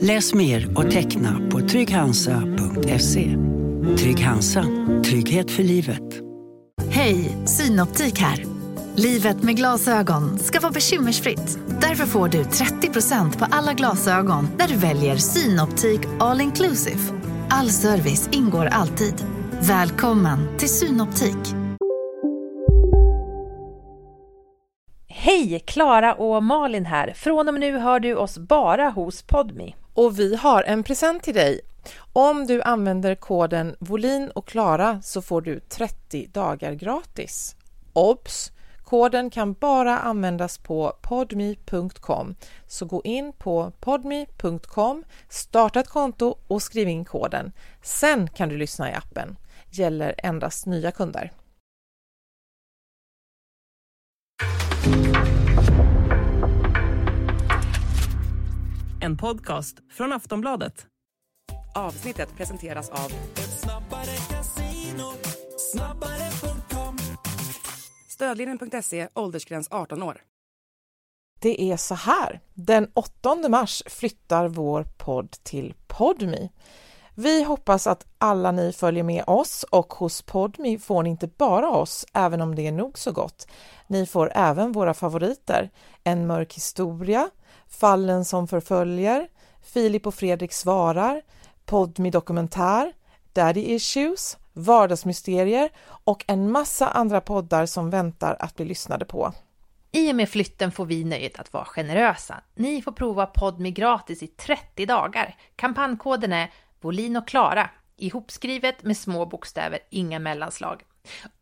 Läs mer och teckna på trygghansa.se. Trygg Hansa. Trygghet för livet. Hej, Synoptik här. Livet med glasögon ska vara bekymmersfritt. Därför får du 30% på alla glasögon när du väljer Synoptik All Inclusive. All service ingår alltid. Välkommen till Synoptik. Hej! Klara och Malin här. Från och med nu hör du oss bara hos Podmi. Och vi har en present till dig. Om du använder koden Volin och Klara så får du 30 dagar gratis. Obs! Koden kan bara användas på podme.com. Så gå in på podme.com, starta ett konto och skriv in koden. Sen kan du lyssna i appen. Gäller endast nya kunder. En podcast från Aftonbladet. Avsnittet presenteras av... Stödlinjen.se, åldersgräns 18 år. Det är så här. Den 8 mars flyttar vår podd till Podmi. Vi hoppas att alla ni följer med oss och hos Podmi får ni inte bara oss, även om det är nog så gott. Ni får även våra favoriter. En mörk historia, Fallen som förföljer, Filip och Fredrik svarar, Podmi dokumentär, Daddy Issues, Vardagsmysterier och en massa andra poddar som väntar att bli lyssnade på. I och med flytten får vi nöjet att vara generösa. Ni får prova Podmi gratis i 30 dagar. Kampankoden är Bolin och Klara, ihopskrivet med små bokstäver, inga mellanslag.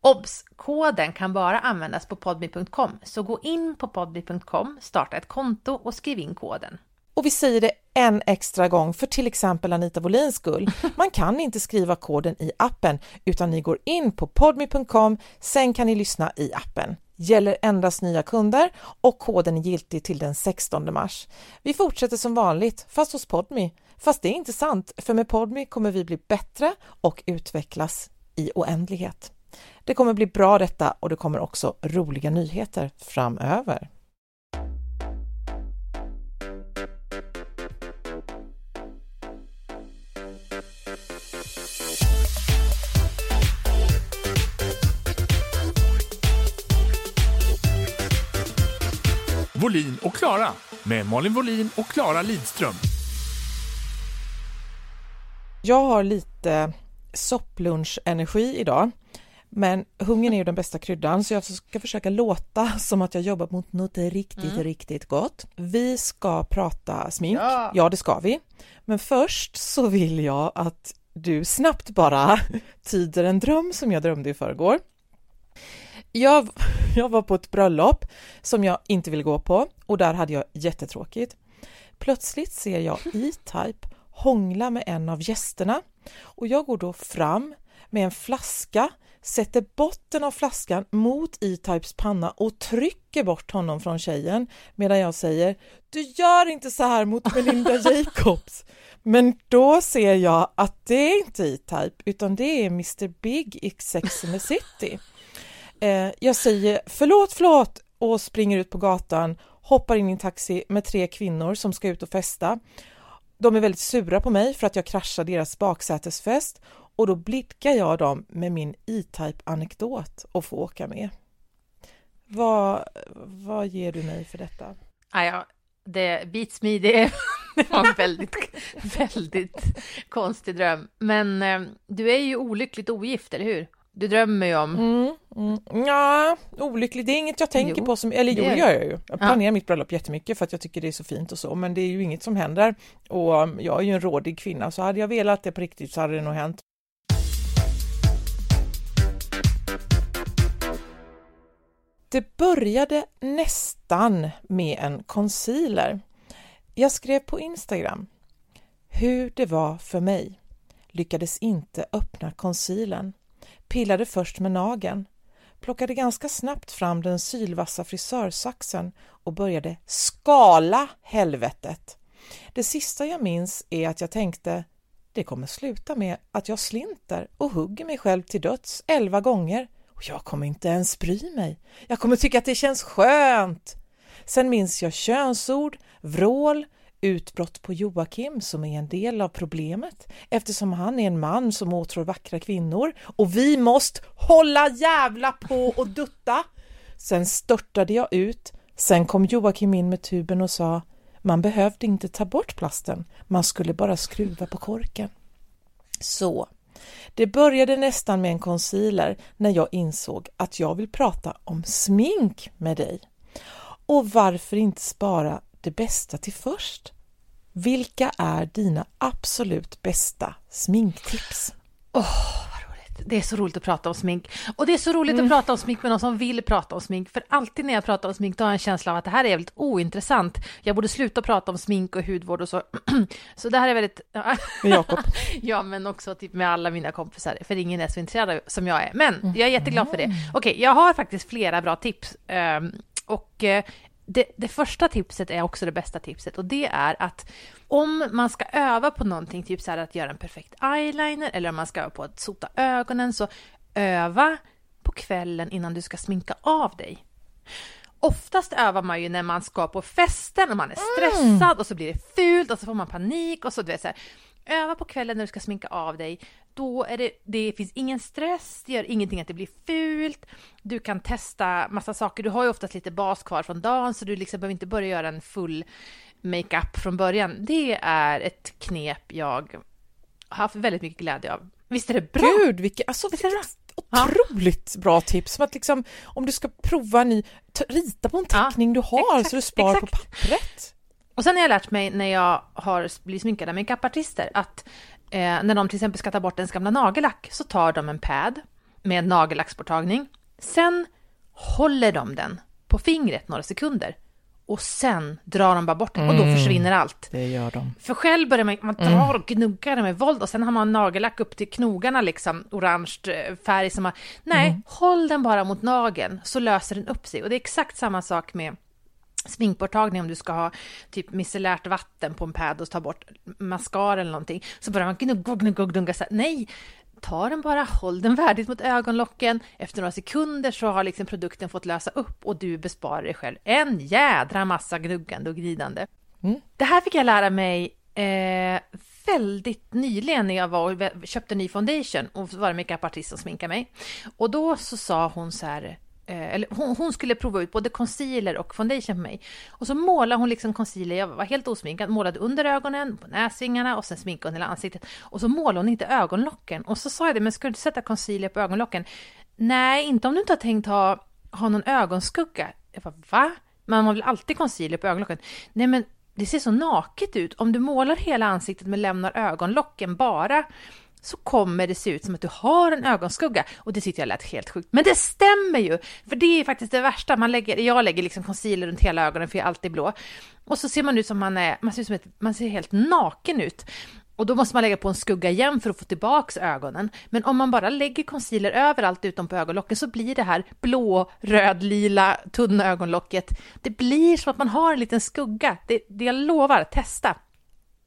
Obs! Koden kan bara användas på podmi.com, så gå in på podmi.com, starta ett konto och skriv in koden. Och vi säger det en extra gång för till exempel Anita Wolins skull. Man kan inte skriva koden i appen utan ni går in på podmi.com, sen kan ni lyssna i appen. Gäller endast nya kunder och koden är giltig till den 16 mars. Vi fortsätter som vanligt, fast hos Podmi. Fast det är inte sant, för med Podmi kommer vi bli bättre och utvecklas i oändlighet. Det kommer bli bra detta och det kommer också roliga nyheter framöver. Volin och Klara med Malin Volin och Klara Lidström. Jag har lite sopplunchenergi idag, men hungern är ju den bästa kryddan så jag ska försöka låta som att jag jobbar mot något riktigt, mm. riktigt gott. Vi ska prata smink, ja. ja det ska vi, men först så vill jag att du snabbt bara tyder en dröm som jag drömde i förrgår. Jag, jag var på ett bröllop som jag inte ville gå på och där hade jag jättetråkigt. Plötsligt ser jag E-Type hångla med en av gästerna och jag går då fram med en flaska, sätter botten av flaskan mot E-Types panna och trycker bort honom från tjejen medan jag säger Du gör inte så här mot Melinda Jacobs. Men då ser jag att det är inte E-Type utan det är Mr Big i Sex and the City. Eh, jag säger förlåt, förlåt och springer ut på gatan, hoppar in i en taxi med tre kvinnor som ska ut och festa. De är väldigt sura på mig för att jag kraschar deras baksätesfest och då blickar jag dem med min E-Type anekdot och får åka med. Vad, vad ger du mig för detta? Ah, ja, det beats me, det, det var en väldigt, väldigt konstig dröm. Men eh, du är ju olyckligt ogift, eller hur? Du drömmer ju om... Mm, mm. Ja, olyckligt. Det är inget jag tänker jo, på som... Eller jo, det gör jag ju. Jag planerar ja. mitt bröllop jättemycket för att jag tycker det är så fint och så, men det är ju inget som händer. Och um, jag är ju en rådig kvinna, så hade jag velat det på riktigt så hade det nog hänt. Det började nästan med en concealer. Jag skrev på Instagram. hur det var för mig. Lyckades inte öppna concealern. Pillade först med nageln. Plockade ganska snabbt fram den sylvassa frisörsaxen och började skala helvetet. Det sista jag minns är att jag tänkte det kommer sluta med att jag slinter och hugger mig själv till döds elva gånger och jag kommer inte ens bry mig. Jag kommer tycka att det känns skönt. Sen minns jag könsord, vrål, utbrott på Joakim som är en del av problemet eftersom han är en man som åtrår vackra kvinnor och vi måste hålla jävla på och dutta. Sen störtade jag ut. Sen kom Joakim in med tuben och sa man behövde inte ta bort plasten, man skulle bara skruva på korken. Så, det började nästan med en concealer när jag insåg att jag vill prata om smink med dig. Och varför inte spara det bästa till först? Vilka är dina absolut bästa sminktips? Oh, vad roligt. Det är så roligt att prata om smink. Och det är så roligt mm. att prata om smink med någon som vill prata om smink. För alltid när jag pratar om smink då har jag en känsla av att det här är jävligt ointressant. Jag borde sluta prata om smink och hudvård och så. så det här är väldigt... Jakob? ja, men också typ med alla mina kompisar. För ingen är så intresserad som jag är. Men jag är jätteglad för det. Mm. Okej, okay, jag har faktiskt flera bra tips. Um, och uh, det, det, första tipset är också det bästa tipset och det är att om man ska öva på någonting, typ så att göra en perfekt eyeliner eller om man ska öva på att sota ögonen, så öva på kvällen innan du ska sminka av dig. Oftast övar man ju när man ska på festen och man är stressad mm. och så blir det fult och så får man panik och så du vet så här, Öva på kvällen när du ska sminka av dig. Då är det, det finns ingen stress, det gör ingenting att det blir fult. Du kan testa massa saker. Du har ju oftast lite bas kvar från dagen så du liksom behöver inte börja göra en full makeup från början. Det är ett knep jag har haft väldigt mycket glädje av. Visst är det bra? Gud, vilket, alltså, är det bra? otroligt ja. bra tips. Som att liksom, om du ska prova en ny, rita på en teckning ja, du har exakt, så du spar exakt. på pappret. Och sen har jag lärt mig när jag har blivit sminkad av makeupartister att eh, när de till exempel ska ta bort ens gamla nagellack så tar de en pad med nagellacksborttagning. Sen håller de den på fingret några sekunder och sen drar de bara bort den och då mm, försvinner allt. Det gör de. För själv börjar man, man drar och gnuggar med våld och sen har man nagellack upp till knogarna liksom, orange eh, färg som man, nej, mm. håll den bara mot nageln så löser den upp sig och det är exakt samma sak med sminkborttagning om du ska ha typ micellärt vatten på en pad och ta bort mascara eller någonting så börjar man gnugga, gnugga, gnugga så här, nej, ta den bara, håll den värdigt mot ögonlocken. Efter några sekunder så har liksom produkten fått lösa upp och du besparar dig själv en jädra massa gnuggande och glidande. Mm. Det här fick jag lära mig eh, väldigt nyligen när jag var och köpte ny foundation och var det makeupartist som sminkade mig. Och då så sa hon så här, Eh, eller hon, hon, skulle prova ut både concealer och foundation på mig. Och så målade hon liksom concealer, jag var helt osminkad, målade under ögonen, på näsvingarna och sen sminkade hon hela ansiktet. Och så målade hon inte ögonlocken. Och så sa jag det, men ska du sätta concealer på ögonlocken? Nej, inte om du inte har tänkt ha, ha någon ögonskugga. Jag bara, va? Man har väl alltid concealer på ögonlocken? Nej, men det ser så naket ut. Om du målar hela ansiktet men lämnar ögonlocken bara så kommer det se ut som att du har en ögonskugga. Och det tyckte jag lät helt sjukt. Men det stämmer ju! För det är faktiskt det värsta. Man lägger, jag lägger liksom concealer runt hela ögonen för jag är alltid blå. Och så ser man ut som man är, man ser ut som ett, man ser helt naken ut. Och då måste man lägga på en skugga igen för att få tillbaks ögonen. Men om man bara lägger concealer överallt utom på ögonlocken så blir det här blå, röd, lila, tunna ögonlocket. Det blir som att man har en liten skugga. Det, det jag lovar, testa!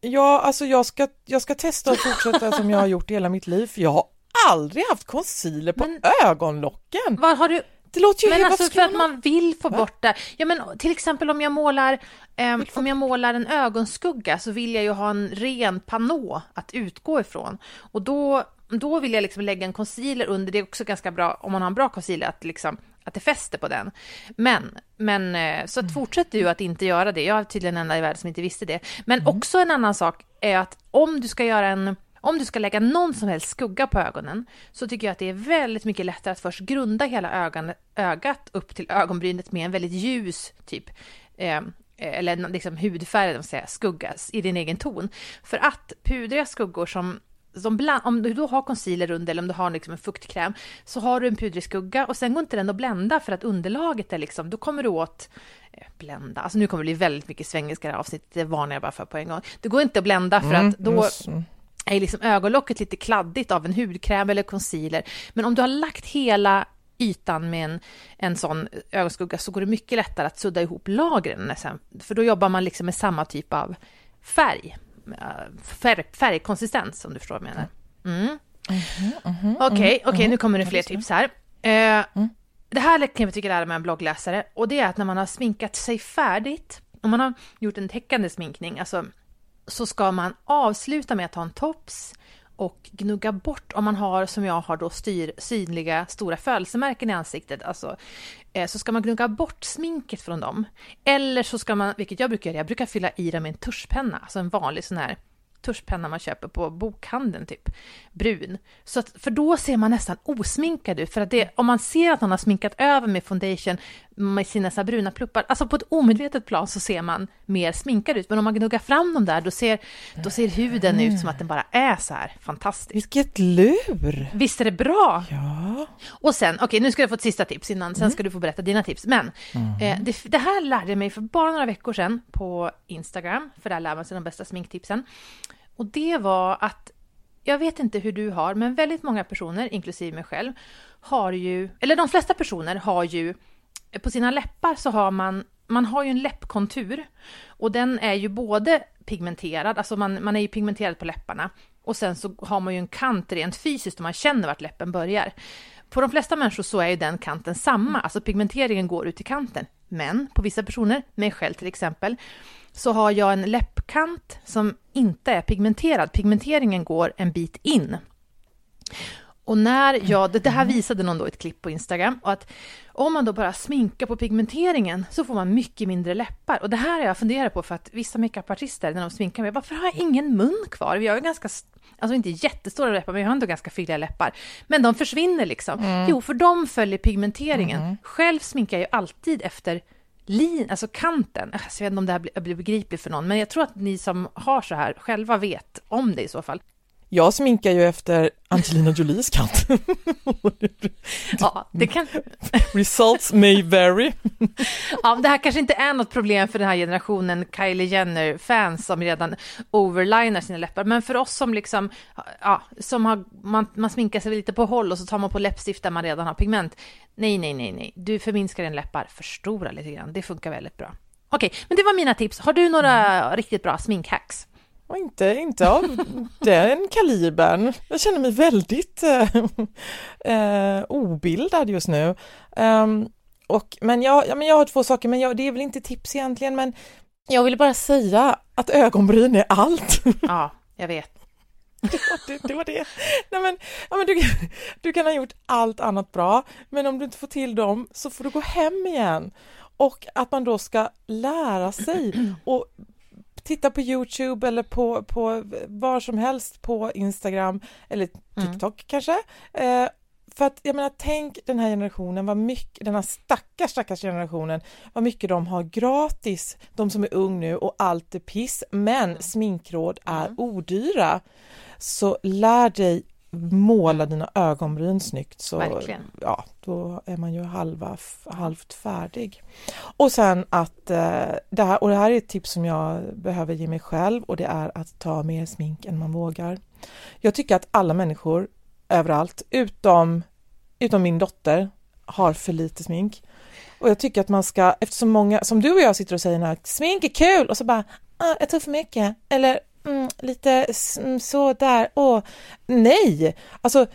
Ja, alltså jag ska, jag ska testa att fortsätta som jag har gjort i hela mitt liv, för jag har aldrig haft concealer på men, ögonlocken. Vad har du? Det låter ju men alltså för att man vill få Va? bort det. Ja, men till exempel om jag målar, eh, om jag målar en ögonskugga så vill jag ju ha en ren panå att utgå ifrån och då då vill jag liksom lägga en concealer under. Det är också ganska bra om man har en bra concealer att liksom att det fäster på den. Men, men eh, så mm. fortsätt du att inte göra det. Jag är tydligen den enda i världen som inte visste det. Men mm. också en annan sak är att om du ska göra en om du ska lägga någon som helst skugga på ögonen så tycker jag att det är väldigt mycket lättare att först grunda hela ögon, ögat upp till ögonbrynet med en väldigt ljus typ eh, eller liksom hudfärg, säga, skuggas i din egen ton. För att pudriga skuggor som bland, om du då har concealer under eller om du har liksom en fuktkräm så har du en pudrig skugga och sen går inte den att blända för att underlaget är liksom, då kommer du åt eh, blända, alltså nu kommer det bli väldigt mycket svengelska i det här avsnittet, det varnar jag bara för på en gång. Det går inte att blända för Mm, att då är liksom ögonlocket lite kladdigt av en hudkräm eller concealer. Men om du har lagt hela ytan med en, en sån ögonskugga så går det mycket lättare att sudda ihop lagren. För då jobbar man liksom med samma typ av färg. Eh, Färg, färgkonsistens om du förstår vad jag menar. Mm. Okej, okej, nu kommer det fler tips här. Eh, Det här kan jag tycka lära mig en bloggläsare och det är att när man har sminkat sig färdigt, om man har gjort en täckande sminkning, alltså så ska man avsluta med att ta en tops och gnugga bort om man har, som jag har då, styr, synliga stora födelsemärken i ansiktet. Alltså, Eh, så ska man gnugga bort sminket från dem. Eller så ska man, vilket jag brukar göra, jag brukar fylla i dem med en tuschpenna, alltså en vanlig sån här tuschpenna man köper på bokhandeln, typ brun. Så att, för då ser man nästan osminkad ut. För att det, om man ser att någon har sminkat över med foundation med sina så bruna pluppar, alltså på ett omedvetet plan så ser man mer sminkad ut. Men om man gnuggar fram dem där, då ser, då ser huden ut som att den bara är så här fantastisk. Vilket lur! Visst är det bra? Ja. Och sen, okej nu ska du få ett sista tips innan, sen ska du få berätta dina tips. Men eh, det, det här lärde jag mig för bara några veckor sedan på Instagram, för där lär man sig de bästa sminktipsen. Och det var att, jag vet inte hur du har, men väldigt många personer, inklusive mig själv, har ju, eller de flesta personer har ju, på sina läppar så har man, man har ju en läppkontur. Och den är ju både pigmenterad, alltså man, man är ju pigmenterad på läpparna. Och sen så har man ju en kant rent fysiskt och man känner vart läppen börjar. På de flesta människor så är ju den kanten samma, alltså pigmenteringen går ut i kanten. Men på vissa personer, mig själv till exempel, så har jag en läppkant som inte är pigmenterad. Pigmenteringen går en bit in. Och när jag, det, här visade någon då ett klipp på Instagram, och att om man då bara sminkar på pigmenteringen så får man mycket mindre läppar. Och det här har jag funderat på för att vissa makeupartister när de sminkar mig, varför har jag ingen mun kvar? Vi har ju ganska, alltså inte jättestora läppar, men jag har ändå ganska fylliga läppar. Men de försvinner liksom. Jo, för de följer pigmenteringen. Själv sminkar jag ju alltid efter lin, alltså kanten. Alltså, jag vet inte om det här blir begripligt för någon, men jag tror att ni som har så här själva vet om det i så fall. Jag sminkar ju efter Angelina Jolies kant. Ja, det kan... Results may vary. Ja, det här kanske inte är något problem för den här generationen Kylie Jenner-fans som redan overlinar sina läppar, men för oss som liksom, ja, som har, man, man sminkar sig lite på håll och så tar man på läppstift där man redan har pigment. Nej, nej, nej, nej, du förminskar dina läppar, förstora lite grann, det funkar väldigt bra. Okej, men det var mina tips. Har du några riktigt bra sminkhacks? Och inte, inte av den kalibern. Jag känner mig väldigt eh, eh, obildad just nu. Ehm, och, men, jag, ja, men jag har två saker, men jag, det är väl inte tips egentligen, men jag vill bara säga att ögonbryn är allt. Ja, jag vet. det, det var det. Nej, men, ja, men du, du kan ha gjort allt annat bra, men om du inte får till dem så får du gå hem igen. Och att man då ska lära sig och titta på Youtube eller på, på var som helst på Instagram eller TikTok kanske. Eh, för att jag menar, tänk den här generationen, vad mycket, den här stackars, stackars generationen, vad mycket de har gratis, de som är ung nu och allt är piss, men sminkråd är odyra. Så lär dig måla dina ögonbryn snyggt så Verkligen. ja, då är man ju halva, halvt färdig. Och sen att eh, det här, och det här är ett tips som jag behöver ge mig själv och det är att ta mer smink än man vågar. Jag tycker att alla människor överallt, utom, utom min dotter, har för lite smink. Och jag tycker att man ska, eftersom många, som du och jag sitter och säger smink är kul och så bara, ah, jag tog för mycket, eller mm, lite mm, så där, åh, nej, alltså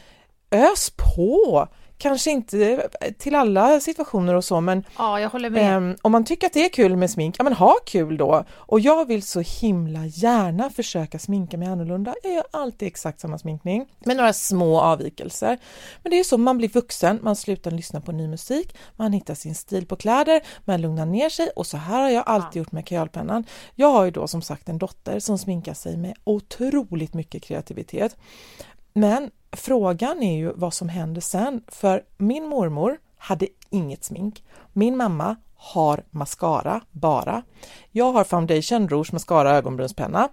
ös på, kanske inte till alla situationer och så, men Ja, jag håller med. Ehm, om man tycker att det är kul med smink, ja men ha kul då. Och jag vill så himla gärna försöka sminka mig annorlunda. Jag gör alltid exakt samma sminkning med några små avvikelser. Men det är ju så, man blir vuxen, man slutar lyssna på ny musik, man hittar sin stil på kläder, man lugnar ner sig och så här har jag alltid gjort med kajalpennan. Jag har ju då som sagt en dotter som sminkar sig med otroligt mycket kreativitet. Men frågan är ju vad som händer sen, för min mormor hade inget smink. Min mamma har mascara bara. Jag har foundation, rouge, mascara, ögonbrynspenna.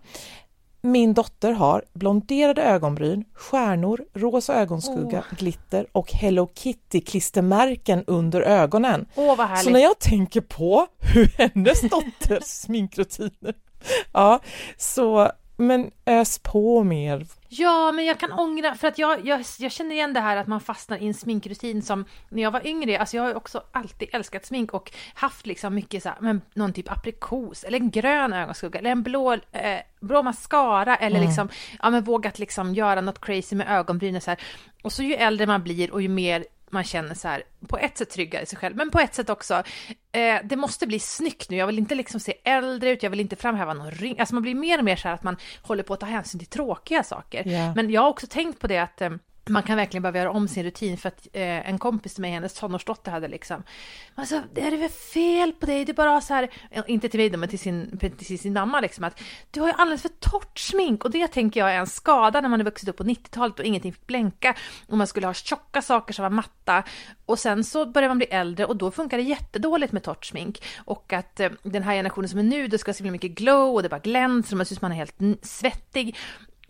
Min dotter har blonderade ögonbryn, stjärnor, rosa ögonskugga, Åh. glitter och Hello Kitty-klistermärken under ögonen. Härligt. Så när jag tänker på hur hennes dotters sminkrutiner, ja, så men ös på mer. Ja, men jag kan ångra, för att jag, jag, jag känner igen det här att man fastnar i en sminkrutin som när jag var yngre, alltså jag har också alltid älskat smink och haft liksom mycket så här, men någon typ aprikos eller en grön ögonskugga eller en blå, eh, blå mascara eller Mm. liksom, ja men vågat liksom göra något crazy med ögonbrynen så här. Och så ju äldre man blir och ju mer man känner så här, på ett sätt tryggare i sig själv, men på ett sätt också, eh, det måste bli snyggt nu, jag vill inte liksom se äldre ut, jag vill inte framhäva någon ring, alltså man blir mer och mer så här att man håller på att ta hänsyn till tråkiga saker. Ja. Men jag har också tänkt på det att eh, man kan verkligen behöva göra om sin rutin för att eh, en kompis till mig, hennes tonårsdotter hade liksom, alltså det är väl fel på dig, du bara så här, inte till mig då, men till sin, till sin mamma liksom, att du har ju alldeles för torrt smink. Och det tänker jag är en skada när man är vuxit upp på 90-talet och ingenting fick blänka och man skulle ha tjocka saker som var matta. Och sen så börjar man bli äldre och då funkar det jättedåligt med torrt smink. Och att eh, den här generationen som är nu, det ska så mycket glow och det bara glänser och man syns man är helt svettig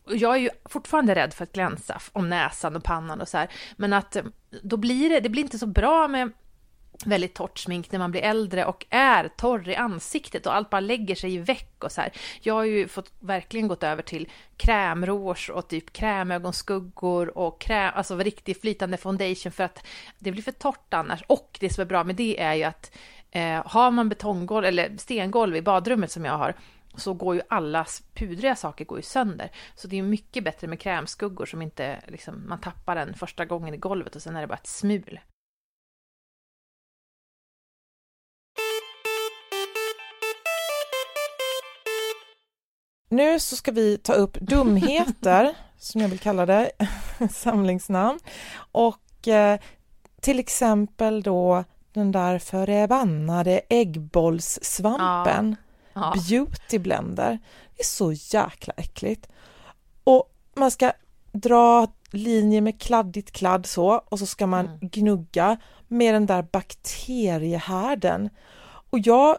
och jag är ju fortfarande rädd för att glänsa om näsan och pannan och så här. Men att eh, då blir det, det blir inte så bra med väldigt torrt smink när man blir äldre och är torr i ansiktet och allt bara lägger sig i väck och så här. Jag har ju fått verkligen gått över till krämrouge och typ krämögonskuggor och kräm, alltså riktig flytande foundation för att det blir för torrt annars. Och det som är bra med det är ju att eh, har man betonggolv eller stengolv i badrummet som jag har så går ju alla pudriga saker går ju sönder. Så det är mycket bättre med krämskuggor som inte liksom, man tappar den första gången i golvet och sen är det bara ett smul. Nu så ska vi ta upp dumheter, som jag vill kalla det, samlingsnamn. Och eh, till exempel då den där förbannade äggbollssvampen, Ja. Beauty blender. Det är så jäkla äckligt. Och man ska dra linjer med kladdigt kladd så och så ska man Mm. gnugga med den där bakteriehärden. Och jag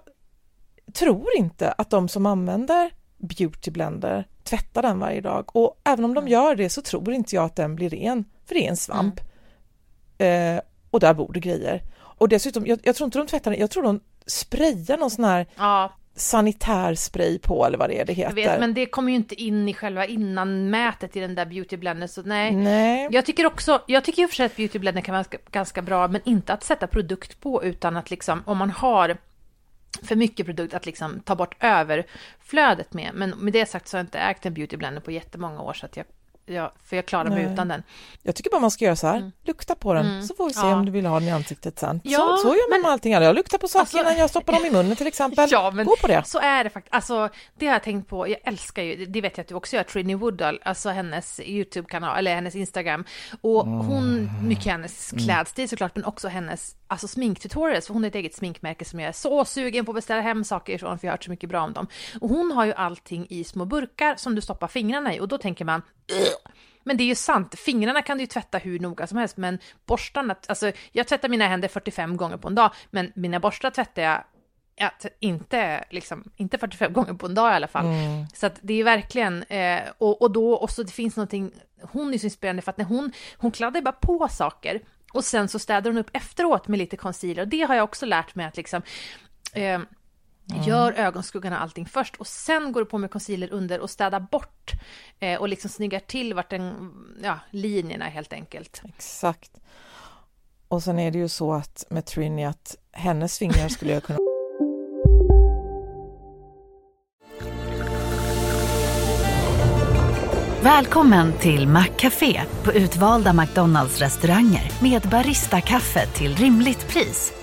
tror inte att de som använder beauty blender tvättar den varje dag och även om de gör det så tror inte jag att den blir ren, för det är en svamp. Eh, och där bor det grejer. Och dessutom, jag, jag tror inte de tvättar den, jag tror de sprayar någon sån här Ja, sanitärspray på eller vad det är det jag heter. vet, men det kommer ju inte in i själva innanmätet i den där beautyblendern, så nej. Nej. Jag tycker också, jag tycker i och för sig att beautyblender kan vara ganska, ganska bra, men inte att sätta produkt på, utan att liksom, om man har för mycket produkt, att liksom ta bort överflödet med. Men med det sagt så har jag inte ägt en beautyblender på jättemånga år, så att jag, jag, för jag klarar mig Nej. utan den. Jag tycker bara man ska göra så här, Mm. lukta på den Mm. så får vi se Ja. om du vill ha den i ansiktet sen. Ja, så, så gör man men- med allting annat. Jag luktar på saker Alltså- innan jag stoppar dem i munnen till exempel. Ja, men Gå på det. så är det faktiskt. Alltså, det har jag tänkt på. Jag älskar ju, det vet jag att du också gör, Trini Woodall, alltså hennes YouTube-kanal, eller hennes Instagram. Och hon, mycket hennes klädstil såklart, men också hennes alltså sminktutorials, för hon har ett eget sminkmärke som jag är så sugen på att beställa hem saker ifrån, för jag har hört så mycket bra om dem. Och hon har ju allting i små burkar som du stoppar fingrarna i, och då tänker man. men det är ju sant, fingrarna kan du ju tvätta hur noga som helst, men borstarna, alltså jag tvättar mina händer 45 gånger på en dag, men mina borstar tvättar jag Ja, t- inte, liksom, inte 45 gånger på en dag i alla fall. Mm. Så att det är verkligen, eh, och, och då, och så det finns någonting, hon är så inspirerande för att när hon, hon kladdar bara på saker och sen så städar hon upp efteråt med lite concealer och det har jag också lärt mig att liksom, eh, Gör ögonskuggorna och allting först och sen går du på med concealer under och städar bort eh, och liksom snyggar till vart den, ja, linjerna helt enkelt. Exakt. Och sen är det ju så att med Trini att hennes fingrar skulle jag kunna Välkommen till Maccafé på utvalda McDonalds restauranger med Baristakaffe till rimligt pris.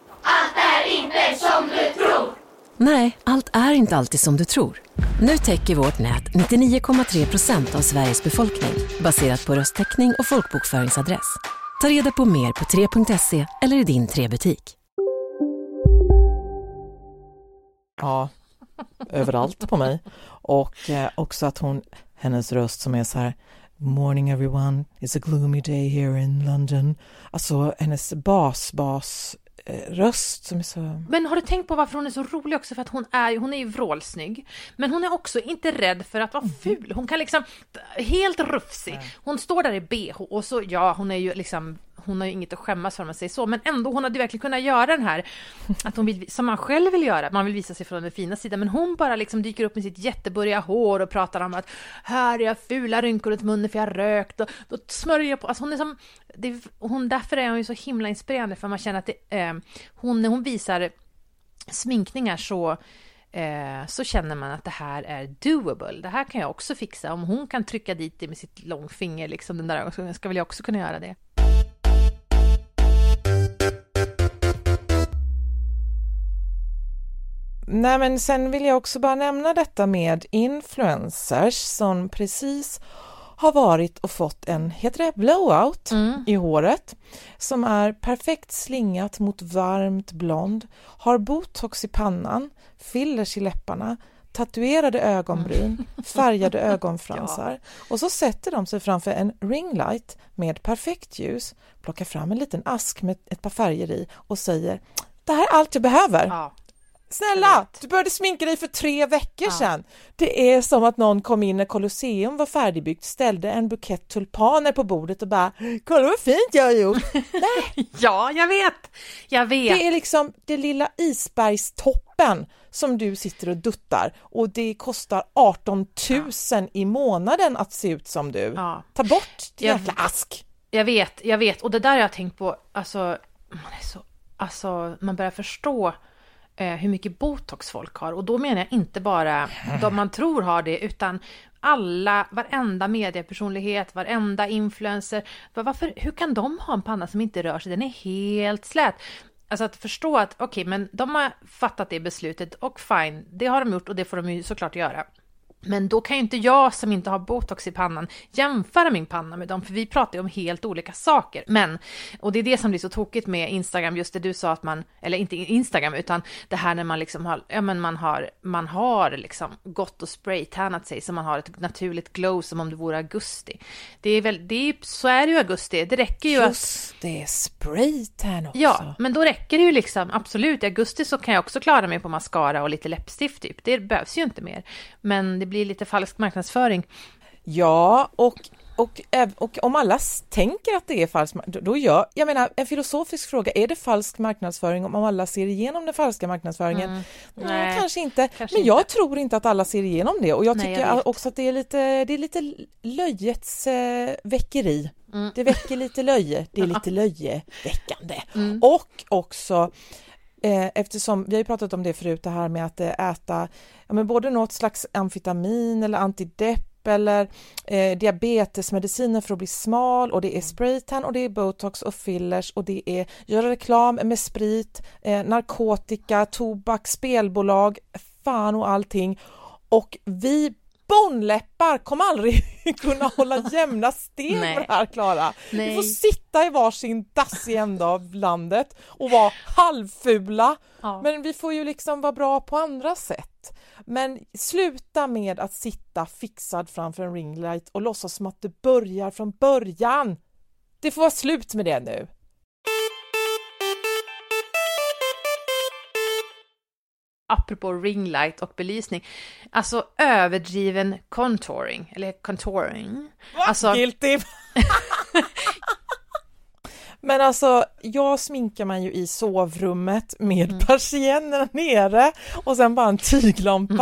Nej, allt är inte alltid som du tror. Nu täcker vårt nät 99,3 procent av Sveriges befolkning baserat på röstteckning och folkbokföringsadress. Ta reda på mer på 3.se eller i din 3-butik. Ja, överallt på mig. Och eh, också att hon, hennes röst som är så här Morning everyone, it's a gloomy day here in London. Alltså hennes bas, bas röst som är så... Men har du tänkt på varför hon är så rolig också? För att hon är, hon är ju vrålsnygg. Men hon är också inte rädd för att vara ful. Hon kan liksom, helt rufsig. Hon står där i bh och så, ja hon är ju liksom hon har ju inget att skämmas för om man säger så, men ändå hon hade verkligen kunnat göra den här, att hon vill, som man själv vill göra, man vill visa sig från den fina sidan, men hon bara liksom dyker upp med sitt jätteburriga hår och pratar om att här är jag fula rynkor runt munnen för jag har rökt och då smörjer jag på, alltså hon är som, det, hon, därför är hon ju så himla inspirerande för man känner att det, eh, hon, när hon visar sminkningar så eh, så känner man att det här är doable. Det här kan jag också fixa. Om hon kan trycka dit det med sitt långfinger, liksom den där, så ska väl jag också kunna göra det. Nej men sen vill jag också bara nämna detta med influencers som precis har varit och fått en, heter det blowout, Mm. i håret som är perfekt slingat mot varmt blond, har botox i pannan, fillers i läpparna, tatuerade ögonbryn, färgade ögonfransar och så sätter de sig framför en ringlight med perfekt ljus, plockar fram en liten ask med ett par färger i och säger det här är allt jag behöver. Ja. Snälla, du började sminka dig för tre veckor sedan. Det är som att någon kom in när Colosseum var färdigbyggt, ställde en bukett tulpaner på bordet och bara “Kolla vad fint jag har gjort!” Ja, jag vet! Jag vet! Det är liksom det lilla isbergstoppen som du sitter och duttar och det kostar 18 000 i månaden att se ut som du. Ja. Ta bort din Jag- jäkla ask! Jag vet, jag vet. Och det där har jag tänkt på, alltså, man är så, alltså, man börjar förstå Eh, hur mycket botox folk har. Och då menar jag inte bara de man tror har det, utan alla, varenda mediepersonlighet, varenda influencer. Varför, hur kan de ha en panna som inte rör sig? Den är helt slät. Alltså att förstå att, okej, men de har fattat det beslutet och fine, det har de gjort och det får de ju såklart göra. Men då kan ju inte jag som inte har botox i pannan jämföra min panna med dem, för vi pratar ju om helt olika saker. Men, och det är det som blir så tokigt med Instagram, just det du sa att man, eller inte Instagram, utan det här när man liksom har, ja men man har, man har liksom gått och spraytannat sig så man har ett naturligt glow som om det vore augusti. Det är väl, det är, så är det ju augusti, det räcker ju att Just det, spraytan också. Ja, men då räcker det ju liksom, absolut. I augusti så kan jag också klara mig på mascara och lite läppstift typ. Det behövs ju inte mer. Men det blir lite falsk marknadsföring. Ja, och, och, och om alla tänker att det är falsk då- gör, jag menar en filosofisk fråga, är det falsk marknadsföring om alla ser igenom den falska marknadsföringen? Mm. Nej, Nej, kanske inte, kanske men jag inte. tror inte att alla ser igenom det och jag Nej, tycker jag också att det är lite, det är lite löjets eh, väckeri. Mm. Det väcker lite löje, det är lite löjeväckande. Mm. Och också eftersom, vi har ju pratat om det förut, det här med att eh, äta ja, men både något slags amfetamin eller antidepp eller eh, diabetesmediciner för att bli smal och det är spraytan och det är botox och fillers och det är göra reklam med sprit, eh, narkotika, tobak, spelbolag, fan och allting. Och vi bonläppar kommer aldrig kunna hålla jämna steg med det här Klara. Vi får sitta i varsin dassig ända av landet och vara halvfula. Ja. Men vi får ju liksom vara bra på andra sätt. Men sluta med att sitta fixad framför en ringlight och låtsas som att det börjar från början. Det får vara slut med det nu. Apropå ringlight och belysning. Alltså överdriven contouring, eller contouring. Alltså, Guilty! Men alltså, jag sminkar mig ju i sovrummet med Mm. persiennerna nere och sen bara en tyglampa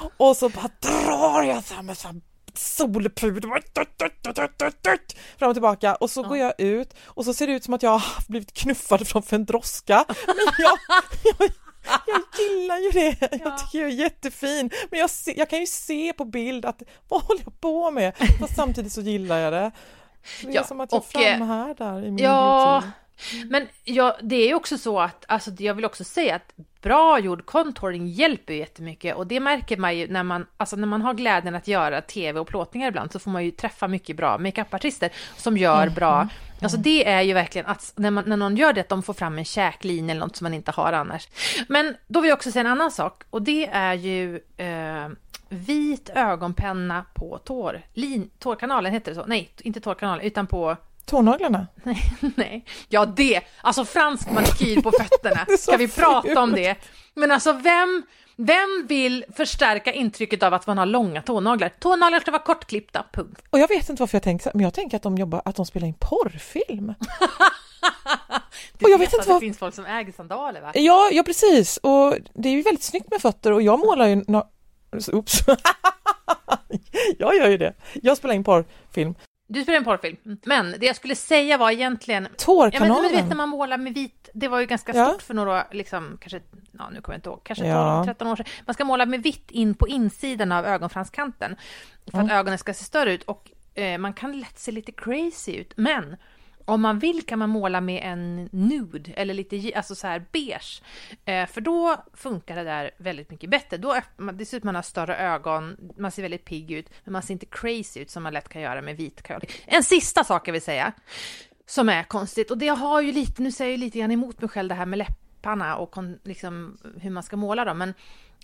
Mm. och så bara drar jag så här med så här tut, fram och tillbaka och så går jag ut och så ser det ut som att jag har blivit knuffad framför en droska. Men jag, jag, jag gillar ju det, jag tycker jag är jättefin men jag, se, jag kan ju se på bild att vad håller jag på med? Fast samtidigt så gillar jag det. Det är Ja, som att jag och, eh, framhärdar i min Ja, beauty. men ja, det är ju också så att, alltså jag vill också säga att bra gjord contouring hjälper ju jättemycket och det märker man ju när man, alltså när man har glädjen att göra tv och plåtningar ibland så får man ju träffa mycket bra makeupartister som gör Mm. Alltså det är ju verkligen att när, man, när någon gör det, att de får fram en käklinje eller något som man inte har annars. Men då vill jag också säga en annan sak och det är ju eh, vit ögonpenna på tår, lin, tårkanalen, heter det så? Nej, inte tårkanalen, utan på Tånaglarna? Nej, ja det, alltså fransk manikyr på fötterna, ska vi prata om det? Men alltså vem, vem vill förstärka intrycket av att man har långa tånaglar? Tånaglar ska vara kortklippta, punkt. Och jag vet inte varför jag tänker så, men jag tänker att de jobbar, att de spelar in porrfilm. Du Och jag vet vet inte att det vad- finns folk som äger sandaler va? Ja, ja precis, och det är ju väldigt snyggt med fötter och jag målar ju, na- oops, jag gör ju det, jag spelar in porrfilm. Du spelar en porrfilm. Mm. Men det jag skulle säga var egentligen... Ja, men, Tårkanalen. du vet när man målar med vit, det var ju ganska Ja. stort för några, liksom, kanske, ja nu kommer jag inte ihåg, kanske Ja. 12-13 år sedan. Man ska måla med vitt in på insidan av ögonfranskanten för att Mm. ögonen ska se större ut och eh, man kan lätt se lite crazy ut. Men om man vill kan man måla med en nude eller lite alltså så här beige. Eh, för då funkar det där väldigt mycket bättre. Då öppnar man, dessutom man har större ögon, man ser väldigt pigg ut, men man ser inte crazy ut som man lätt kan göra med vit kajal. En sista sak jag vill säga, som är konstigt, och det har ju lite, nu säger jag lite grann emot mig själv det här med läpparna och liksom hur man ska måla dem, men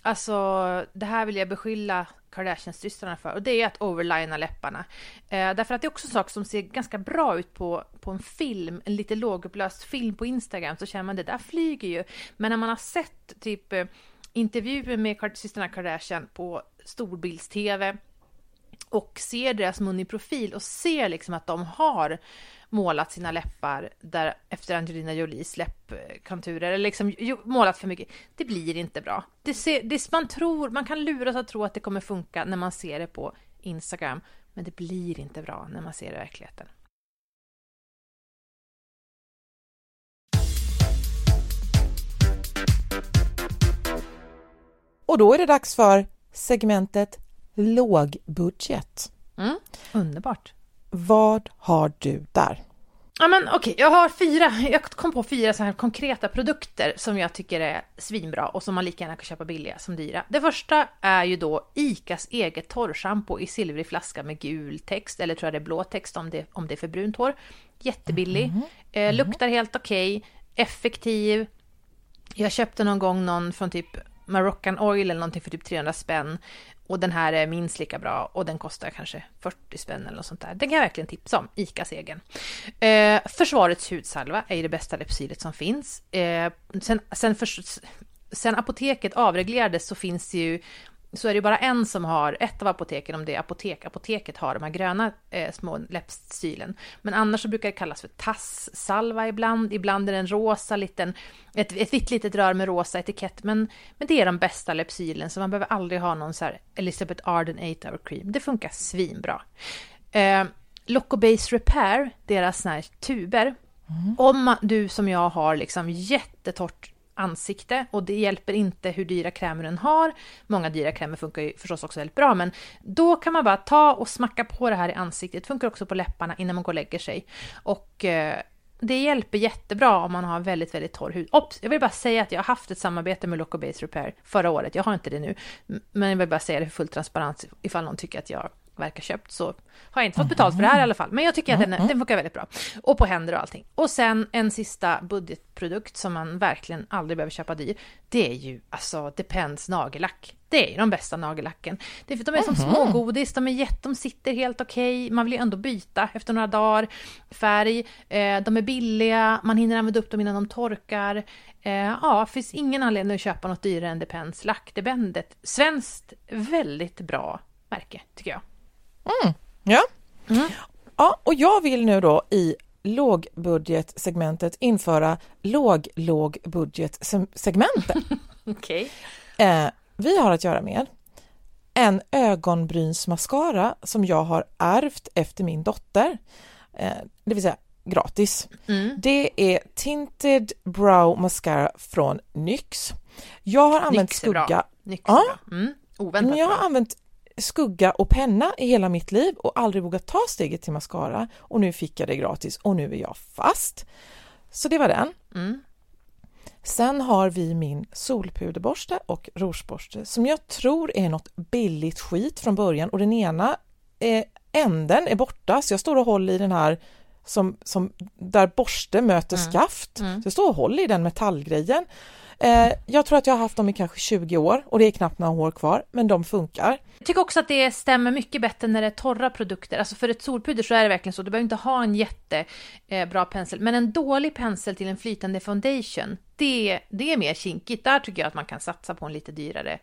alltså det här vill jag beskylla Kardashian-systrarna för och det är att overlina läpparna. Eh, därför att det är också en sak som ser ganska bra ut på, på en film, en lite lågupplöst film på Instagram så känner man det där flyger ju. Men när man har sett typ eh, intervjuer med systrarna Kardashian på storbilds-tv och ser deras mun i profil och ser liksom att de har målat sina läppar där efter Angelina Jolies läppkonturer eller liksom målat för mycket. Det blir inte bra. Det ser, det, man tror, man kan luras att tro att det kommer funka när man ser det på Instagram, men det blir inte bra när man ser det i verkligheten. Och då är det dags för segmentet lågbudget. Mm, underbart. Vad har du där? Ja men okej, jag har fyra, jag kom på fyra så här konkreta produkter som jag tycker är svinbra och som man lika gärna kan köpa billiga som dyra. Det första är ju då ICAs eget torrschampo i silvrig flaska med gul text, eller tror jag det är blå text om det, om det är för brunt hår. Jättebillig, eh, luktar helt okej, effektiv. Jag köpte någon gång någon från typ Moroccan Oil eller någonting för typ 300 spänn. Och den här är minst lika bra och den kostar kanske 40 spänn eller något sånt där. Den kan jag verkligen tipsa om, ICAs egen. Eh, försvarets hudsalva är ju det bästa lypsylet som finns. Eh, sen, sen, för, sen apoteket avreglerades så finns det ju så är det bara en som har, ett av apoteken, om det är apotek, apoteket har de här gröna eh, små läppstylen. Men annars så brukar det kallas för tasssalva ibland, ibland är det en rosa liten, ett, ett vitt litet rör med rosa etikett, men, men det är de bästa läppsylen, så man behöver aldrig ha någon så här Elizabeth Arden 8 hour cream. Det funkar svinbra. Eh, Loco Base Repair, deras såna här tuber, om man, du som jag har liksom jättetorrt ansikte och det hjälper inte hur dyra krämer den har. Många dyra krämer funkar ju förstås också väldigt bra, men då kan man bara ta och smacka på det här i ansiktet. Det funkar också på läpparna innan man går och lägger sig. Och eh, det hjälper jättebra om man har väldigt, väldigt torr hud. Ops, jag vill bara säga att jag har haft ett samarbete med Loco Base Repair förra året. Jag har inte det nu, men jag vill bara säga det för full transparens ifall någon tycker att jag verkar köpt så har jag inte fått betalt för det här i alla fall. Men jag tycker att den, den funkar väldigt bra. Och på händer och allting. Och sen en sista budgetprodukt som man verkligen aldrig behöver köpa dyr. Det är ju alltså Depends nagellack. Det är ju de bästa nagellacken. Det är för de är som smågodis, de, är jätte, de sitter helt okej. Man vill ju ändå byta efter några dagar. Färg, eh, de är billiga, man hinner använda upp dem innan de torkar. Eh, ja, det finns ingen anledning att köpa något dyrare än Depends lackdebendet. Svenskt, väldigt bra märke tycker jag. Mm, ja. ja, och jag vill nu då i lågbudgetsegmentet införa låg-lågbudgetsegmentet. Okej. Eh, vi har att göra med en ögonbrynsmascara som jag har ärvt efter min dotter, eh, det vill säga gratis. Mm. Det är Tinted Brow Mascara från NYX. Jag har använt Nyx är bra. skugga. Nyx Ja. bra. Mm. Oväntat Men jag bra. har använt skugga och penna i hela mitt liv och aldrig vågat ta steget till mascara och nu fick jag det gratis och nu är jag fast. Så det var den. Mm. Sen har vi min solpuderborste och rougeborste som jag tror är något billigt skit från början och den ena eh, änden är borta så jag står och håller i den här som, som där borste möter Mm. skaft. Mm. Så jag står och håller i den metallgrejen. Eh, jag tror att jag har haft dem i kanske 20 år och det är knappt några år kvar, men de funkar. Jag tycker också att det stämmer mycket bättre när det är torra produkter. Alltså för ett solpuder så är det verkligen så. Du behöver inte ha en jättebra eh, pensel. Men en dålig pensel till en flytande foundation, det, det är mer kinkigt. Där tycker jag att man kan satsa på en lite dyrare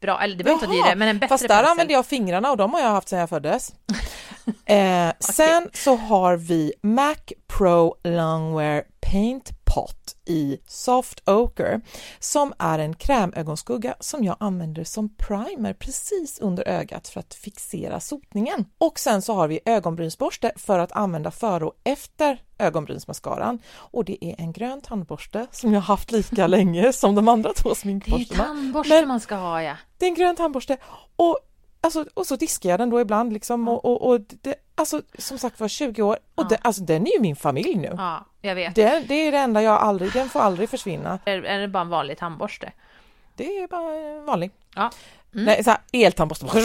bra, eller det behöver inte vara dyrare, men en bättre fast där pensel. använder jag fingrarna och de har jag haft sedan jag föddes. eh, Sen så har vi Mac Pro Longwear Paint Pot i Soft Ochre som är en krämögonskugga som jag använder som primer precis under ögat för att fixera sotningen. Och sen så har vi ögonbrynsborste för att använda före och efter ögonbrynsmascaran och det är en grön tandborste som jag haft lika länge som de andra två Det är sminkborstarna. tandborste Men- man ska ha ja. det är en grön tandborste och, alltså, och så diskar jag den då ibland liksom och, och, och det, alltså som sagt var 20 år och det, alltså, den är ju min familj nu. Ja, jag vet. Det, det är det enda jag aldrig, den får aldrig försvinna. Är, är det bara en vanlig tandborste? Det är bara en vanlig. Ja. Mm. Nej, så här, eltandborste.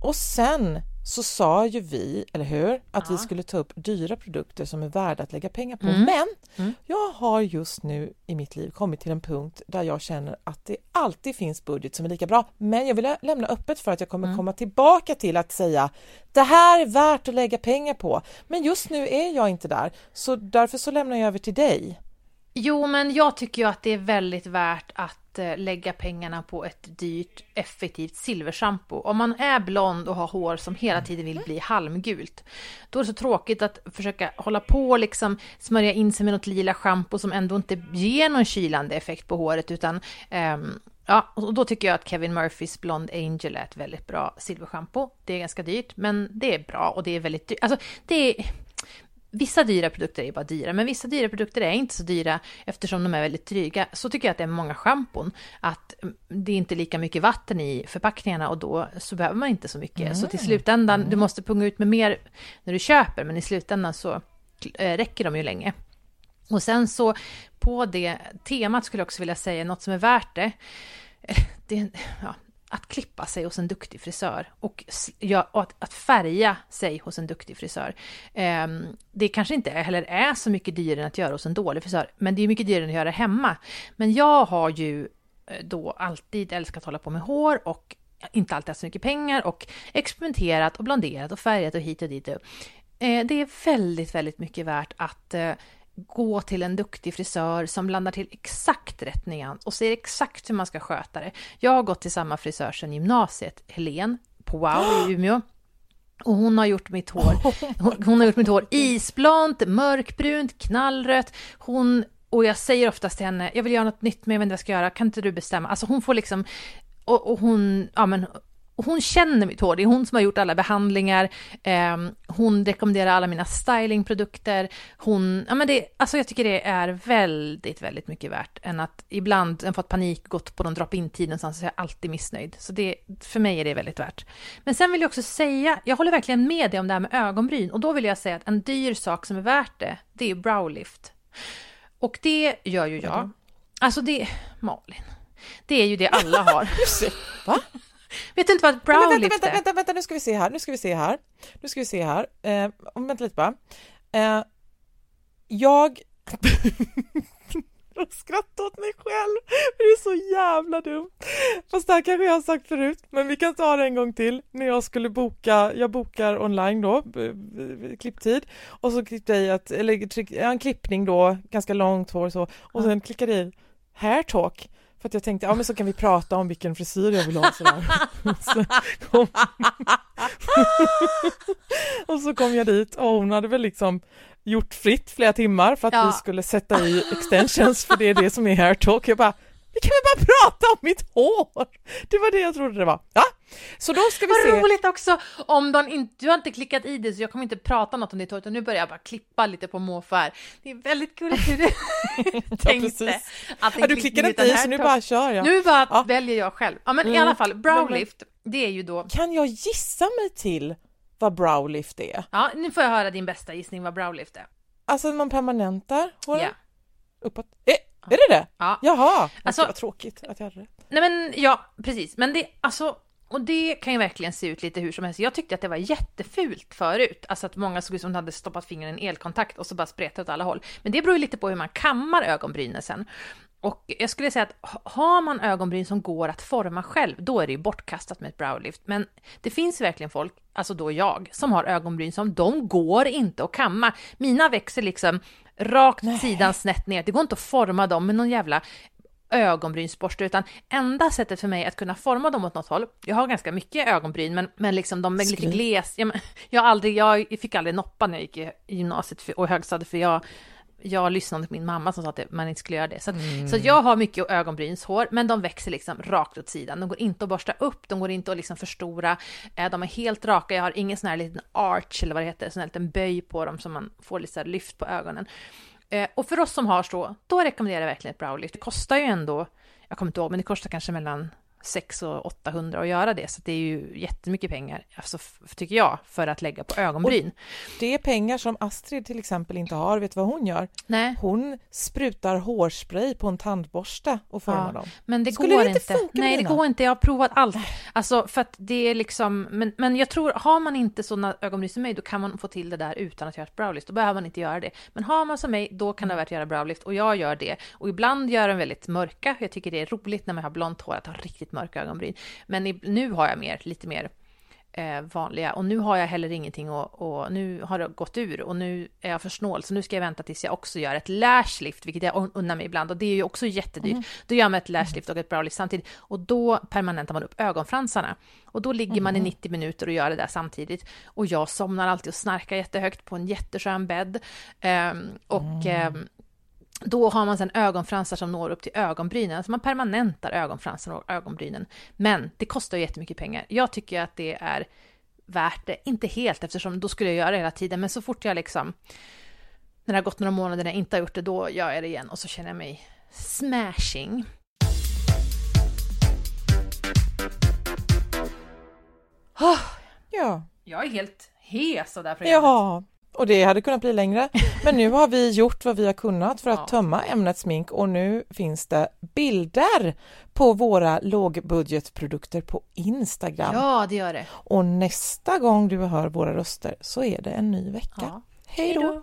Och sen så sa ju vi, eller hur, att vi skulle ta upp dyra produkter som är värda att lägga pengar på. Mm. Men Mm. jag har just nu i mitt liv kommit till en punkt där jag känner att det alltid finns budget som är lika bra. Men jag vill lä- lämna öppet för att jag kommer komma tillbaka till att säga det här är värt att lägga pengar på. Men just nu är jag inte där, så därför så lämnar jag över till dig. Jo, men jag tycker ju att det är väldigt värt att Eh, lägga pengarna på ett dyrt, effektivt silverschampo. Om man är blond och har hår som hela tiden vill bli halmgult, då är det så tråkigt att försöka hålla på och liksom smörja in sig med något lila schampo som ändå inte ger någon kylande effekt på håret, utan um, Ja, och då tycker jag att Kevin Murphys Blond Angel är ett väldigt bra silverschampo. Det är ganska dyrt, men det är bra och det är väldigt dyrt. Alltså, det är... Vissa dyra produkter är bara dyra, men vissa dyra produkter är inte så dyra eftersom de är väldigt dryga. Så tycker jag att det är många schampon, att mm, det är inte lika mycket vatten i förpackningarna och då så behöver man inte så mycket. Så till slutändan, du måste punga ut med mer när du köper, men i slutändan så eh, räcker de ju länge. Och sen så på det temat skulle jag också vilja säga något som är värt det. det ja, att klippa sig hos en duktig frisör och, ja, och att, att färga sig hos en duktig frisör. Eh, det kanske inte heller är så mycket dyrare än att göra hos en dålig frisör, men det är mycket dyrare än att göra hemma. Men jag har ju eh, då alltid älskat att hålla på med hår och inte alltid haft så mycket pengar och experimenterat och blonderat och färgat och hit och dit. Eh, Det är väldigt, väldigt mycket värt att eh, gå till en duktig frisör som blandar till exakt rätt nyans och ser exakt hur man ska sköta det. Jag har gått till samma frisör sedan gymnasiet, Helen på Wow i Umeå. Och hon har gjort mitt hår, hon, hon har gjort mitt hår isblont, mörkbrunt, knallrött. Hon, och jag säger oftast till henne, jag vill göra något nytt men jag vet inte vad jag ska göra, kan inte du bestämma? Alltså hon får liksom, och, och hon, ja men och hon känner mitt hår, det är hon som har gjort alla behandlingar, Ehm, hon rekommenderar alla mina stylingprodukter, hon, ja men det, alltså jag tycker det är väldigt, väldigt mycket värt än att ibland en fått panik, gått på någon drop-in-tid någonstans så är jag alltid missnöjd. Så det, för mig är det väldigt värt. Men sen vill jag också säga, jag håller verkligen med dig om det här med ögonbryn och då vill jag säga att en dyr sak som är värt det, det är browlift. Och det gör ju jag. Alltså det, Malin, det är ju det alla har. Va? Vet inte vad ett browlift vänta, vänta, vänta, vänta, nu ska vi se här, nu ska vi se här, nu ska vi se här, eh, vänta lite bara. Eh, jag skrattar åt mig själv, det är så jävla dumt. Fast det här kanske jag har sagt förut, men vi kan ta det en gång till. När jag skulle boka, jag bokar online då, klipptid, och så klippte jag i att, eller tryck, en klippning då, ganska långt hår så, och sen klickade jag i hair talk. För att jag tänkte, ja men så kan vi prata om vilken frisyr jag vill ha sådär. så kom... och så kom jag dit och hon hade väl liksom gjort fritt flera timmar för att Ja. vi skulle sätta i extensions för det är det som är hair talk. Jag bara, vi kan väl bara prata om mitt hår! Det var det jag trodde det var. Ja, så då ska vi Vad se. roligt också om de inte, du har inte klickat i det så jag kommer inte prata något om ditt hår utan nu börjar jag bara klippa lite på måfå här. Det är väldigt kul hur du tänkte. precis. att Ja, du klickade inte i så nu bara kör jag. Nu bara Ja. väljer jag själv. Ja men i Mm. alla fall, browlift, det är ju då Kan jag gissa mig till vad browlift är? Ja, nu får jag höra din bästa gissning vad browlift är. Alltså man permanentar håren Ja. uppåt. Eh, är det det? Ja. Jaha, Alltså- vad tråkigt att jag hade rätt. Nej men ja, precis. Men det, alltså, och det kan ju verkligen se ut lite hur som helst. Jag tyckte att det var jättefult förut. Alltså att många såg ut som de hade stoppat fingret i en elkontakt och så bara spretat åt alla håll. Men det beror ju lite på hur man kammar ögonbrynen sen. Och jag skulle säga att ha- har man ögonbryn som går att forma själv, då är det ju bortkastat med ett browlift. Men det finns verkligen folk, alltså då jag, som har ögonbryn som de går inte att kamma. Mina växer liksom rakt sidan snett ner. Det går inte att forma dem med någon jävla ögonbrynsborste, utan enda sättet för mig att kunna forma dem åt något håll, jag har ganska mycket ögonbryn, men, men liksom de är lite gles, jag, men- jag, aldrig, jag fick aldrig noppa när jag gick i gymnasiet och högstadiet, för jag, jag lyssnade på min mamma som sa att man inte skulle göra det. Så, att, så att jag har mycket ögonbrynshår, men de växer liksom rakt åt sidan. De går inte att borsta upp, de går inte att liksom förstora, eh, de är helt raka, jag har ingen sån här liten arch eller vad det heter, sån här liten böj på dem som man får lite så lyft på ögonen. Eh, och för oss som har så, då rekommenderar jag verkligen ett browlift. Det kostar ju ändå, jag kommer inte ihåg, men det kostar kanske mellan 600 och 800 att göra det, så det är ju jättemycket pengar, alltså, tycker jag, för att lägga på ögonbryn. Det är pengar som Astrid till exempel inte har. Vet du vad hon gör? Nej. Hon sprutar hårspray på en tandborste och formar Ja, dem. Men det Skulle går det inte funka Nej, det går inte. Jag har provat allt. Alltså för att det är liksom, men, men jag tror, har man inte sådana ögonbryn som mig, då kan man få till det där utan att göra ett browlift. Då behöver man inte göra det. Men har man som mig, då kan det vara värt att göra browlift och jag gör det. Och ibland gör den väldigt mörka. Jag tycker det är roligt när man har blont hår att ha riktigt mörka ögonbryn. Men i, nu har jag mer, lite mer eh, vanliga. Och nu har jag heller ingenting och, och nu har det gått ur och nu är jag för snål. Så nu ska jag vänta tills jag också gör ett lashlift, vilket jag un- unnar mig ibland. Och det är ju också jättedyrt. Mm. Då gör man ett lashlift och ett browlift samtidigt. Och då permanentar man upp ögonfransarna. Och då ligger man i 90 minuter och gör det där samtidigt. Och jag somnar alltid och snarkar jättehögt på en jätteskön bädd. Ehm, och ehm, då har man sen ögonfransar som når upp till ögonbrynen. Alltså man permanentar ögonfransarna och ögonbrynen. Men det kostar ju jättemycket pengar. Jag tycker att det är värt det. Inte helt eftersom då skulle jag göra det hela tiden. Men så fort jag liksom, när det har gått några månader när jag inte har gjort det, då gör jag det igen och så känner jag mig smashing. Oh, Ja. jag är helt hes av det här programmet. Ja, och det hade kunnat bli längre. Men nu har vi gjort vad vi har kunnat för att Ja. tömma ämnet smink och nu finns det bilder på våra lågbudgetprodukter på Instagram. Ja, det gör det. Och nästa gång du hör våra röster så är det en ny vecka. Ja. Hej då!